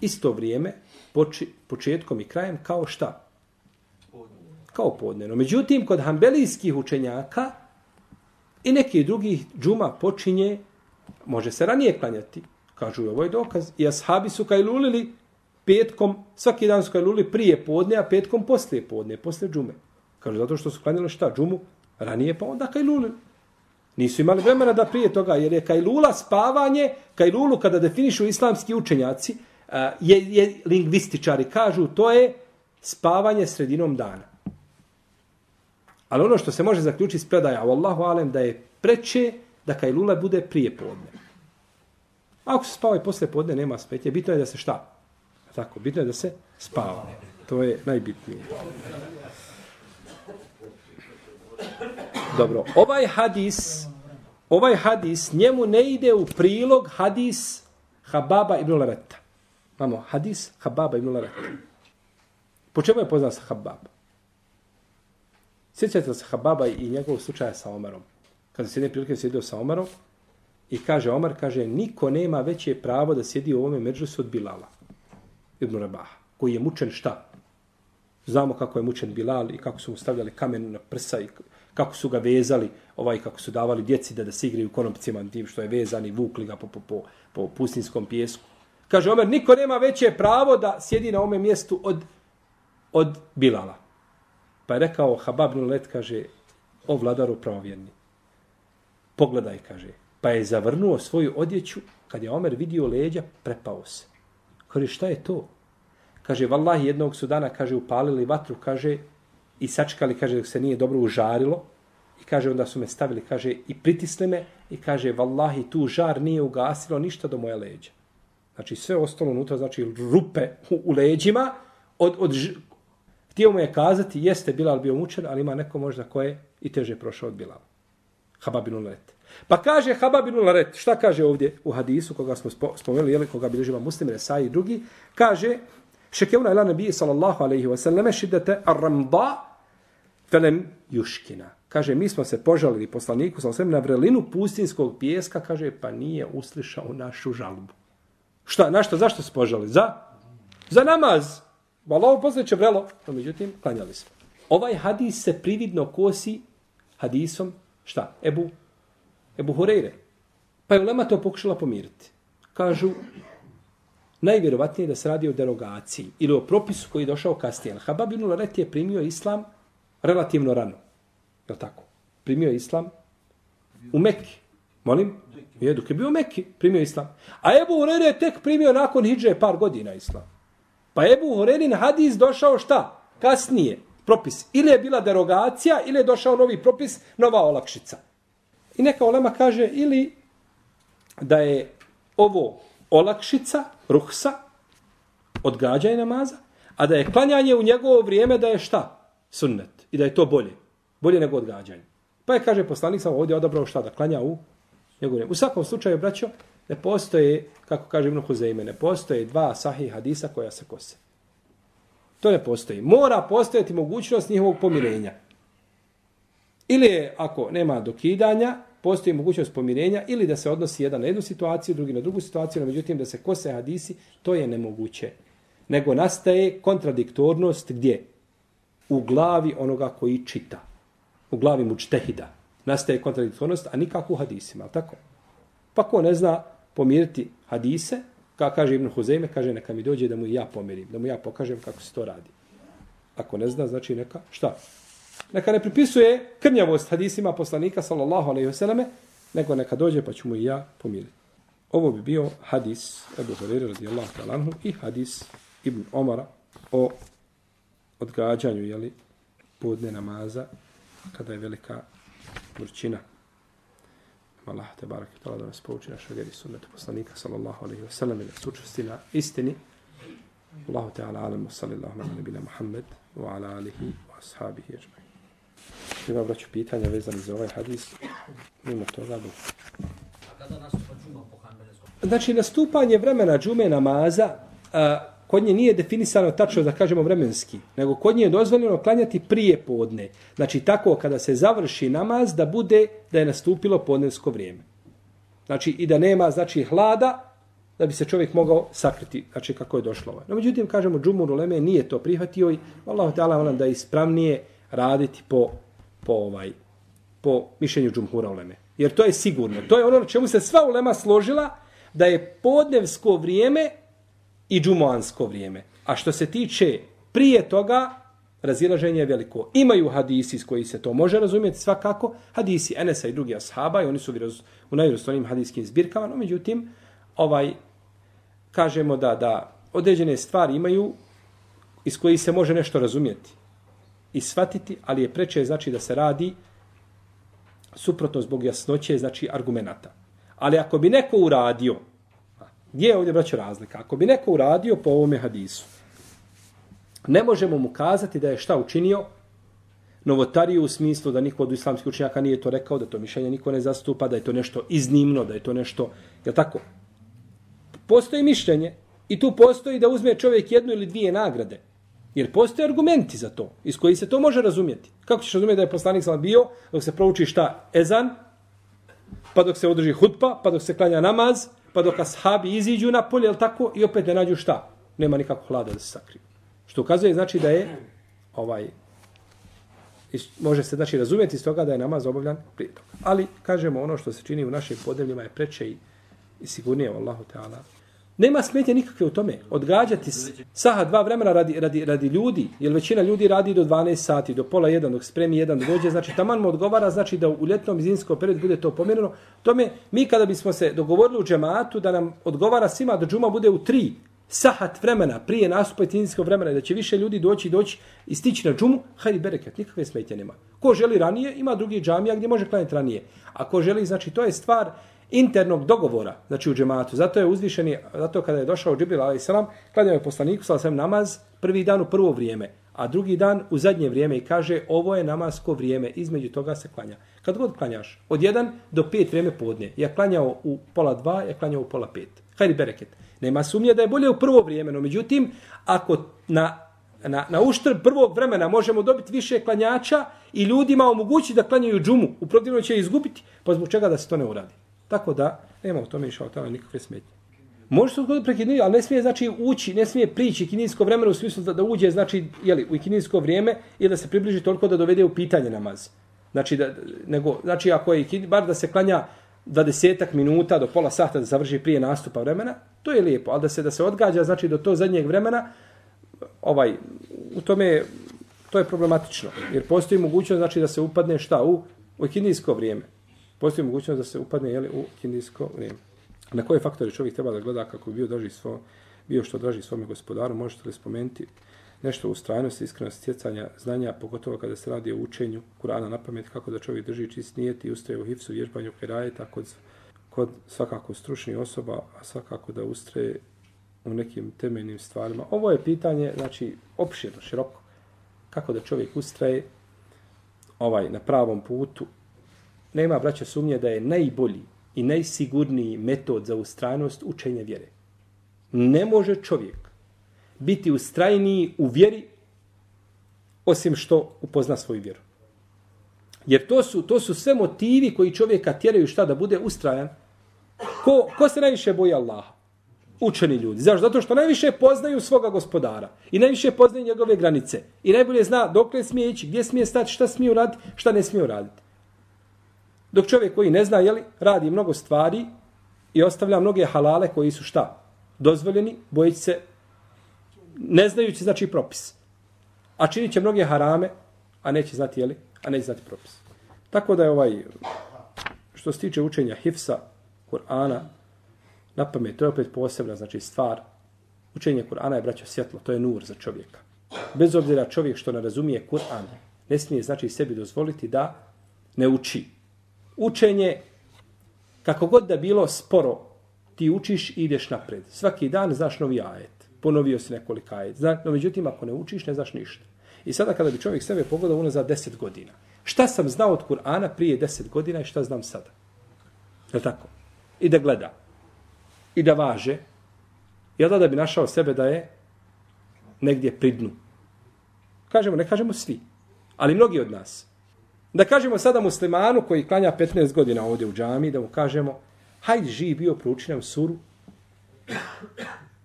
isto vrijeme, poči, početkom i krajem, kao šta? Kao podnevno. Međutim, kod hambelijskih učenjaka i nekih drugih džuma počinje, može se ranije klanjati, kažu ovo je dokaz, i ashabi su kaj lulili petkom, svaki dan su kaj lulili prije podne, a petkom poslije podne, poslije džume. Kažu zato što su klanjali šta? Džumu ranije, pa onda kaj lulili. Nisu imali vremena da prije toga, jer je kajlula spavanje, kajlulu kada definišu islamski učenjaci, je, je lingvističari kažu, to je spavanje sredinom dana. Ali ono što se može zaključiti iz predaja, Allahu alem, da je preče da kajlula bude prije podne. Ako se spava i posle podne, nema spetje. Bitno je da se šta? Tako, bitno je da se spava. To je najbitnije. Dobro, ovaj hadis, ovaj hadis, njemu ne ide u prilog hadis Hababa ibn Lareta. Mamo, hadis Hababa ibn Lareta. Po čemu je poznat sa Hababa? Sjećate se Hababa i njegovog slučaja sa Omarom. Kada se jedne prilike sjedio sa Omarom i kaže Omar, kaže, niko nema veće pravo da sjedi u ovome međusu od Bilala. Ibn Rabaha. Koji je mučen šta? Znamo kako je mučen Bilal i kako su mu stavljali kamen na prsa i kako su ga vezali, ovaj kako su davali djeci da da se igraju konopcima tim što je vezani, vukli ga po, po, po, po pustinskom pjesku. Kaže Omer, niko nema veće pravo da sjedi na ome mjestu od, od Bilala. Pa je rekao Habab Nulet, kaže, o vladaru pravovjerni. Pogledaj, kaže. Pa je zavrnuo svoju odjeću, kad je Omer vidio leđa, prepao se. Kaže, šta je to? Kaže, vallahi, jednog su dana, kaže, upalili vatru, kaže, i sačkali, kaže, dok se nije dobro užarilo. I kaže, onda su me stavili, kaže, i pritisli me. I kaže, vallahi, tu žar nije ugasilo ništa do moje leđa. Znači, sve ostalo unutra, znači, rupe u, u leđima. Od, od, htio mu je kazati, jeste Bilal bio mučen, ali ima neko možda koje i teže prošao od Bilala. Hababinu Laret. Pa kaže Hababinu Laret, šta kaže ovdje u hadisu, koga smo spomenuli, jeli, koga bilježiva muslim, Resa i drugi, kaže, šekevna ila nabije sallallahu alaihi wa sallam, šiddete ar-ramda felem juškina. Kaže, mi smo se požalili poslaniku sa osvijem na vrelinu pustinskog pijeska, kaže, pa nije uslišao našu žalbu. Šta, na što, zašto se požali? Za? Za namaz. Valaho posleće vrelo. No, međutim, klanjali smo. Ovaj hadis se prividno kosi hadisom, šta? Ebu, Ebu Horeire. Pa je Ulema to pokušala pomiriti. Kažu, najvjerovatnije da se radi o derogaciji ili o propisu koji je došao kasnije. Habab ibn Laret je primio islam relativno rano. Je tako? Primio je islam u Mekki. Molim? Je, dok je bio u Mekki, primio islam. A Ebu Hurere je tek primio nakon hijdže par godina islam. Pa Ebu Hurerin hadis došao šta? Kasnije. Propis. Ili je bila derogacija, ili je došao novi propis, nova olakšica. I neka olema kaže ili da je ovo olakšica, ruhsa, odgađaj namaza, a da je klanjanje u njegovo vrijeme da je šta? Sunnet i da je to bolje. Bolje nego odgađanje. Pa je, kaže poslanik, sam ovdje odabrao šta da klanja u njegovu U svakom slučaju, braćo, ne postoje, kako kaže Ibn Huzeime, ne postoje dva sahih hadisa koja se kose. To ne postoji. Mora postojati mogućnost njihovog pomirenja. Ili je, ako nema dokidanja, postoji mogućnost pomirenja, ili da se odnosi jedan na jednu situaciju, drugi na drugu situaciju, no međutim da se kose hadisi, to je nemoguće. Nego nastaje kontradiktornost gdje? u glavi onoga koji čita. U glavi mučtehida. Nastaje kontradiktornost, a nikako u hadisima. Tako? Pa ko ne zna pomiriti hadise, ka kaže Ibn Huzeyme, kaže neka mi dođe da mu ja pomirim, da mu ja pokažem kako se to radi. Ako ne zna, znači neka, šta? Neka ne pripisuje krnjavost hadisima poslanika, sallallahu alaihi vseleme, nego neka dođe pa ću mu i ja pomiriti. Ovo bi bio hadis Ebu Hureyre radijallahu talanhu i hadis Ibn Omara o odgađanju, jeli, podne namaza kada je velika vrućina. Allah te barak i tala da nas pouči naša vjeri sunnetu poslanika sallallahu alaihi wa sallam i da sučesti na istini. Allahu ta'ala alamu sallallahu ala nabila Muhammed wa ala alihi wa ashabihi ježmaj. Ima braću pitanja vezani za ovaj hadis. Mimo toga bu. Znači, nastupanje vremena džume namaza, a, kod nje nije definisano tačno da kažemo vremenski, nego kod nje je dozvoljeno klanjati prije podne. Znači, tako kada se završi namaz, da bude da je nastupilo podnevsko vrijeme. Znači, i da nema, znači, hlada, da bi se čovjek mogao sakriti, znači kako je došlo ovo. No, međutim, kažemo, džumur Uleme nije to prihvatio i Allah te vam da je ispravnije raditi po, po, ovaj, po mišljenju džumhura Uleme. Jer to je sigurno. To je ono čemu se sva ulema složila da je podnevsko vrijeme i džumoansko vrijeme. A što se tiče prije toga, razilaženje je veliko. Imaju hadisi s koji se to može razumjeti svakako, hadisi Enesa i drugi ashaba, i oni su u najvjerostojnim hadijskim zbirkama, no međutim, ovaj, kažemo da da određene stvari imaju iz koji se može nešto razumjeti i shvatiti, ali je preče znači da se radi suprotno zbog jasnoće, znači argumenata. Ali ako bi neko uradio, gdje je ovdje braćo razlika? Ako bi neko uradio po ovome hadisu, ne možemo mu kazati da je šta učinio novotariju u smislu da niko od islamskih učenjaka nije to rekao, da to mišljenje niko ne zastupa, da je to nešto iznimno, da je to nešto, je tako? Postoji mišljenje i tu postoji da uzme čovjek jednu ili dvije nagrade. Jer postoje argumenti za to, iz koji se to može razumjeti. Kako ćeš razumjeti da je poslanik sam bio, dok se prouči šta? Ezan, pa dok se održi hutba, pa dok se klanja namaz, pa dok ashabi iziđu na polje, jel tako, i opet ne nađu šta? Nema nikakvog hlada da se sakriju. Što ukazuje znači da je ovaj može se znači razumjeti iz toga da je namaz obavljan prije toga. Ali kažemo ono što se čini u našim podnevljima je preče i, i sigurnije Allahu Teala Nema smetje nikakve u tome. Odgađati saha dva vremena radi, radi, radi ljudi, jer većina ljudi radi do 12 sati, do pola jedan, dok spremi jedan da dođe, znači taman mu odgovara, znači da u ljetnom zinskom periodu bude to pomjereno. Tome, mi kada bismo se dogovorili u džematu da nam odgovara svima da džuma bude u tri sahat vremena prije nastupa zimskog vremena da će više ljudi doći doći i stići na džumu, hajde bereket, nikakve smetje nema. Ko želi ranije, ima drugi džamija gdje može klanjati ranije. A ko želi, znači to je stvar, internog dogovora, znači u džematu. Zato je uzvišeni, zato kada je došao Džibril a.s. klanjao je poslaniku sa sam namaz prvi dan u prvo vrijeme, a drugi dan u zadnje vrijeme i kaže ovo je namasko vrijeme, između toga se klanja. Kad god klanjaš, od 1 do 5 vrijeme podne, ja klanjao u pola 2, ja klanjao u pola 5. Hajde bereket. Nema sumnje da je bolje u prvo vrijeme, no međutim, ako na, na, na uštrb prvog vremena možemo dobiti više klanjača i ljudima omogućiti da klanjaju džumu, u protivno će izgubiti, pa zbog čega da se to ne uradi? Tako da, nema u tome išao tamo nikakve smetnje. Može se odgoditi prekidnije, ali ne smije znači ući, ne smije prići kinijsko vremena u smislu da, da uđe znači, jeli, u kinijsko vrijeme ili da se približi toliko da dovede u pitanje namaz. Znači, da, nego, znači ako je bar da se klanja 20 minuta do pola sata da završi prije nastupa vremena, to je lijepo, ali da se da se odgađa znači do to zadnjeg vremena, ovaj u tome to je problematično, jer postoji mogućnost znači da se upadne šta u u kinijsko vrijeme postoji mogućnost da se upadne jeli, u kindijsko vrijeme. Na koje faktore čovjek treba da gleda kako bi bio, draži svo, bio što draži svome gospodaru, možete li spomenuti nešto u strajnosti, iskrenosti stjecanja znanja, pogotovo kada se radi o učenju Kurana na pamet, kako da čovjek drži čist nijet i ustraje u hifsu, vježbanju, kerajeta, kod, kod svakako stručnih osoba, a svakako da ustraje u nekim temeljnim stvarima. Ovo je pitanje, znači, opširno, široko. Kako da čovjek ustraje ovaj na pravom putu, nema braća sumnje da je najbolji i najsigurniji metod za ustrajnost učenje vjere. Ne može čovjek biti ustrajniji u vjeri osim što upozna svoju vjeru. Jer to su, to su sve motivi koji čovjeka tjeraju šta da bude ustrajan. Ko, ko se najviše boji Allaha? Učeni ljudi. Zašto? Zato što najviše poznaju svoga gospodara. I najviše poznaju njegove granice. I najbolje zna dok smije ići, gdje smije stati, šta smije uraditi, šta ne smije uraditi. Dok čovjek koji ne zna, jeli, radi mnogo stvari i ostavlja mnoge halale koji su šta? Dozvoljeni, bojeći se, ne znajući znači propis. A činit će mnoge harame, a neće znati, jeli, a neće znati propis. Tako da je ovaj, što se tiče učenja Hifsa, Kur'ana, na pamet, to je opet posebna znači, stvar. Učenje Kur'ana je, braćo, svjetlo, to je nur za čovjeka. Bez obzira čovjek što ne razumije Kur'an, ne smije znači sebi dozvoliti da ne uči. Učenje, kako god da bilo sporo, ti učiš i ideš napred. Svaki dan znaš novi ajet. Ponovio si nekoliko ajet. Zna, no međutim, ako ne učiš, ne znaš ništa. I sada kada bi čovjek sebe pogledao ono za deset godina. Šta sam znao od Kur'ana prije deset godina i šta znam sada? Je tako? I da gleda. I da važe. I da bi našao sebe da je negdje pridnu. Kažemo, ne kažemo svi. Ali mnogi od nas. Da kažemo sada muslimanu koji klanja 15 godina ovdje u džami, da mu kažemo, hajde živi bio, prouči nam suru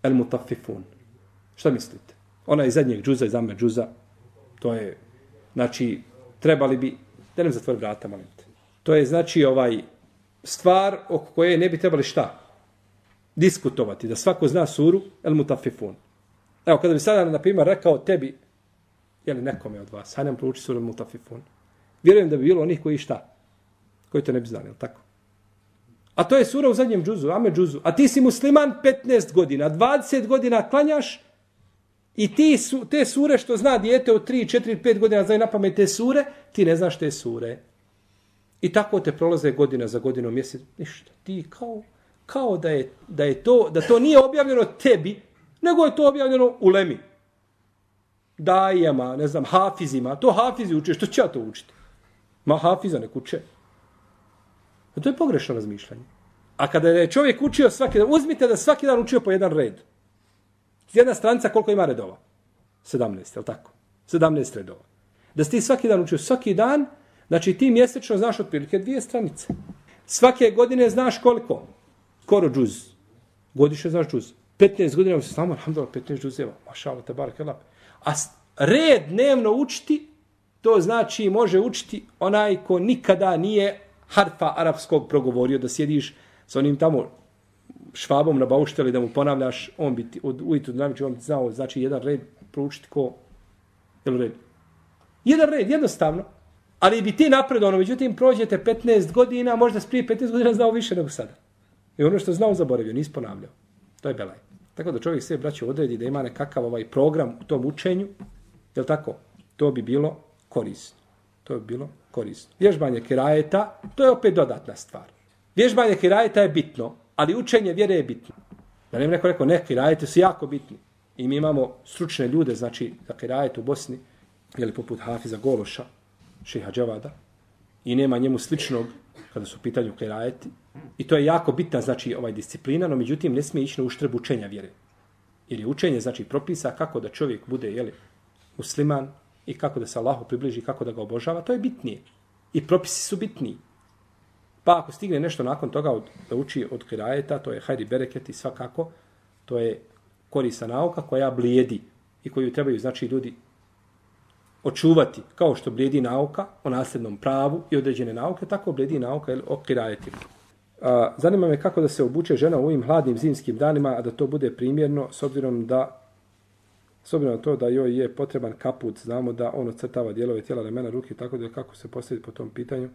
El Mutafifun. Šta mislite? Ona je zadnjeg džuza, iz Amber džuza. To je, znači, trebali bi, da nam zatvori vrata, molim te. To je, znači, ovaj stvar oko koje ne bi trebali šta? Diskutovati, da svako zna suru El Mutafifun. Evo, kada bi sada, na primjer, rekao tebi, je li nekome od vas, hajde nam prouči suru El Mutafifun. Vjerujem da bi bilo onih koji šta? Koji to ne bi znali, tako? A to je sura u zadnjem džuzu, ame džuzu. A ti si musliman 15 godina, 20 godina klanjaš i ti su, te sure što zna dijete od 3, 4, 5 godina znaju na pamet te sure, ti ne znaš te sure. I tako te prolaze godina za godinom, mjesec, ništa. Ti kao, kao da, je, da je to, da to nije objavljeno tebi, nego je to objavljeno u Lemi. Dajama, ne znam, hafizima. To hafizi uče, što će ja to učiti? Ma hafiza ne kuće. A to je pogrešno razmišljanje. A kada je čovjek učio svaki dan, uzmite da svaki dan učio po jedan red. Jedna stranica koliko ima redova? 17, je li tako? 17 redova. Da ste svaki dan učio svaki dan, znači ti mjesečno znaš otprilike dvije stranice. Svake godine znaš koliko? Skoro džuz. Godišnje znaš džuz. 15 godina se samo, alhamdulillah, 15 džuzeva. Mašalo, te barak, A red dnevno učiti, to znači može učiti onaj ko nikada nije harfa arapskog progovorio, da sjediš sa onim tamo švabom na baušteli da mu ponavljaš, on bi ti, od ujutru dinamično, on bi znao, znači jedan red proučiti ko, jel red? Jedan red, jednostavno. Ali bi ti napredo, ono, međutim, prođete 15 godina, možda prije 15 godina znao više nego sada. I ono što znao zaboravio, nis ponavljao. To je belaj. Tako da čovjek sve braće odredi da ima nekakav ovaj program u tom učenju, jel tako? To bi bilo korisno. To je bilo korisno. Vježbanje kirajeta, to je opet dodatna stvar. Vježbanje kirajeta je bitno, ali učenje vjere je bitno. Da ne neko rekao, ne, kirajete su jako bitni. I mi imamo stručne ljude, znači, za kirajet u Bosni, ili poput Hafiza Gološa, šeha Džavada, i nema njemu sličnog kada su u pitanju kirajeti. I to je jako bitna, znači, ovaj disciplina, no međutim, ne smije ići na uštrb učenja vjere. Jer je učenje, znači, propisa kako da čovjek bude, jeli, musliman, i kako da se Allahu približi, kako da ga obožava, to je bitnije. I propisi su bitniji. Pa ako stigne nešto nakon toga od, da uči od kirajeta, to je hajri bereket i svakako, to je korisa nauka koja blijedi i koju trebaju znači ljudi očuvati kao što blijedi nauka o nasljednom pravu i određene nauke, tako blijedi nauka o kirajetima. A, zanima me kako da se obuče žena u ovim hladnim zimskim danima, a da to bude primjerno s obzirom da S obzirom na to da joj je potreban kaput, znamo da on ocrtava dijelove tijela, remena, ruke, tako da kako se postaviti po tom pitanju,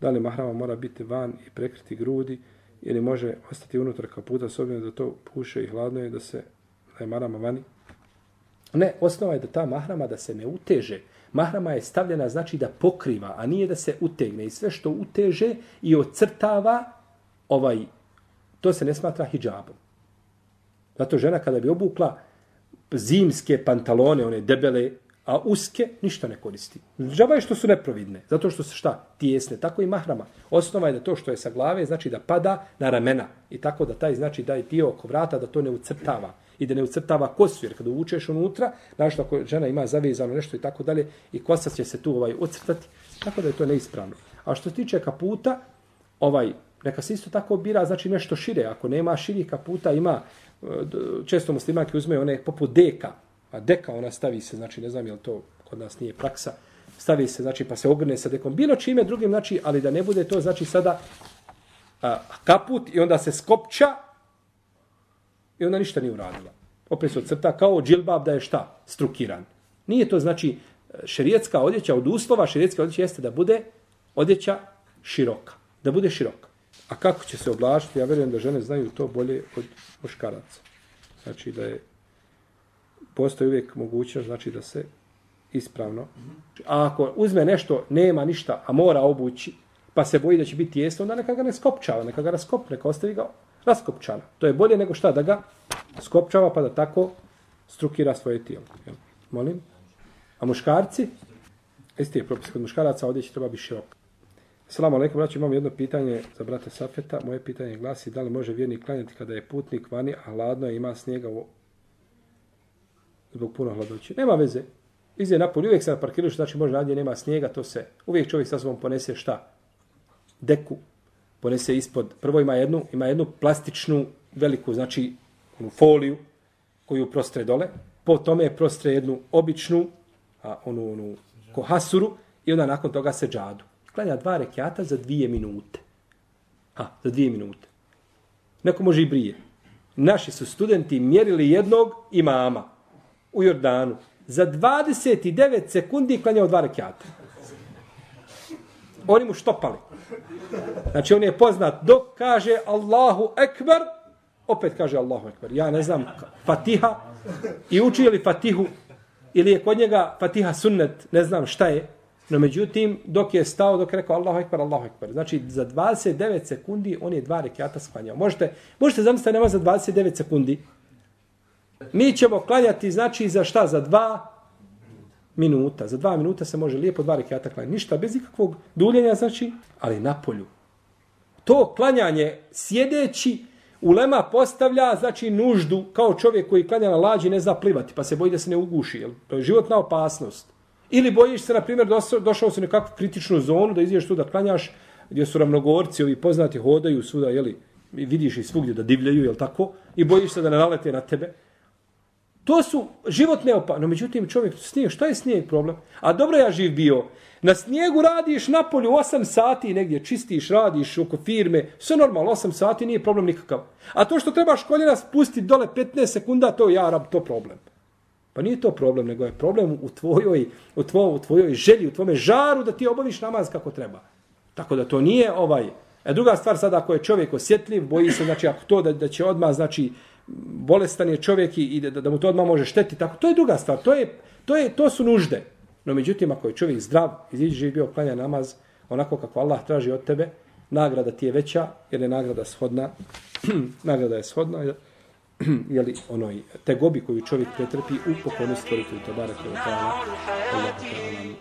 da li mahrama mora biti van i prekriti grudi, ili može ostati unutar kaputa, s obzirom da to puše i hladno je da se da je mahrama vani. Ne, osnova je da ta mahrama da se ne uteže. Mahrama je stavljena znači da pokriva, a nije da se utegne. I sve što uteže i ocrtava, ovaj, to se ne smatra hijabom. Zato žena kada bi obukla zimske pantalone, one debele, a uske, ništa ne koristi. Džaba je što su neprovidne, zato što se šta? Tijesne, tako i mahrama. Osnova je da to što je sa glave, znači da pada na ramena. I tako da taj, znači, da je dio oko vrata, da to ne ucrtava. I da ne ucrtava kosu, jer kada uvučeš unutra, znači ako žena ima zavezano nešto i tako dalje, i kosa će se tu ovaj ucrtati, tako da je to neispravno. A što se tiče kaputa, ovaj, neka se isto tako bira, znači nešto šire. Ako nema širih kaputa, ima često muslimanke uzmeju one poput deka, a deka ona stavi se, znači ne znam je li to kod nas nije praksa, stavi se, znači pa se ogrne sa dekom, bilo čime drugim, znači, ali da ne bude to, znači sada a, kaput i onda se skopča i onda ništa nije uradila. Opet se ocrta kao džilbab da je šta? Strukiran. Nije to znači šerijetska odjeća od uslova, šerijetska odjeća jeste da bude odjeća široka. Da bude široka. A kako će se oblačiti? Ja verujem da žene znaju to bolje od muškaraca. Znači da je postoji uvijek mogućnost znači da se ispravno. A ako uzme nešto, nema ništa, a mora obući, pa se boji da će biti tijesno, onda neka ga ne skopčava, neka ga raskop, neka ostavi ga raskopčana. To je bolje nego šta da ga skopčava pa da tako strukira svoje tijelo. Jel? Molim? A muškarci? Isti je propis kod muškaraca, ovdje će treba biti širok. Salamu alaikum, braći, imam jedno pitanje za brata Safeta. Moje pitanje glasi da li može vjernik klanjati kada je putnik vani, a hladno je, ima snijega u... zbog puno hladoće. Nema veze. Izje napolje, uvijek se na parkiruš, znači može nadje, nema snijega, to se... Uvijek čovjek sa sobom ponese šta? Deku. Ponese ispod. Prvo ima jednu, ima jednu plastičnu, veliku, znači, onu foliju, koju prostre dole. Po tome je prostre jednu običnu, a onu, onu kohasuru, i onda nakon toga se džadu klanja dva rekiata za dvije minute. Ha, za dvije minute. Neko može i brije. Naši su studenti mjerili jednog imama u Jordanu. Za 29 sekundi klanjao dva rekiata. Oni mu štopali. Znači on je poznat dok kaže Allahu Ekber, opet kaže Allahu Ekber. Ja ne znam Fatiha i uči li Fatihu ili je kod njega Fatiha sunnet, ne znam šta je. No međutim, dok je stao, dok je rekao Allahu Ekber, Allahu Ekber. Znači, za 29 sekundi on je dva rekiata sklanjao. Možete, možete zamisliti nema za 29 sekundi. Mi ćemo klanjati, znači, za šta? Za dva minuta. Za dva minuta se može lijepo dva rekiata klanjati. Ništa, bez ikakvog duljenja, znači, ali na polju. To klanjanje sjedeći, Ulema postavlja, znači, nuždu kao čovjek koji klanja na lađi ne zna plivati, pa se boji da se ne uguši. Jel? To je životna opasnost. Ili bojiš se, na primjer, došao si u nekakvu kritičnu zonu da izješ tu da klanjaš, gdje su ravnogorci, ovi poznati hodaju svuda, jeli, i vidiš i svugdje da divljaju, jel tako? I bojiš se da ne nalete na tebe. To su životne opa... No, međutim, čovjek, snijeg, šta je snijeg problem? A dobro ja živ bio. Na snijegu radiš na polju 8 sati negdje, čistiš, radiš oko firme, sve normalno, 8 sati nije problem nikakav. A to što trebaš koljena spustiti dole 15 sekunda, to je ja, to problem. Pa nije to problem, nego je problem u tvojoj, u tvojoj, u tvojoj želji, u tvome žaru da ti obaviš namaz kako treba. Tako da to nije ovaj... E druga stvar sada, ako je čovjek osjetljiv, boji se, znači, ako to da, da će odmah, znači, bolestan je čovjek i da, da mu to odmah može šteti, tako, to je druga stvar, to, je, to, je, to su nužde. No, međutim, ako je čovjek zdrav, iziđe živ bio klanja namaz, onako kako Allah traži od tebe, nagrada ti je veća, jer je nagrada shodna, nagrada je shodna, jeli, onoj, tegobi koju čovjek pretrpi u pokornosti stvoritelju Tabaraka wa ta'ala.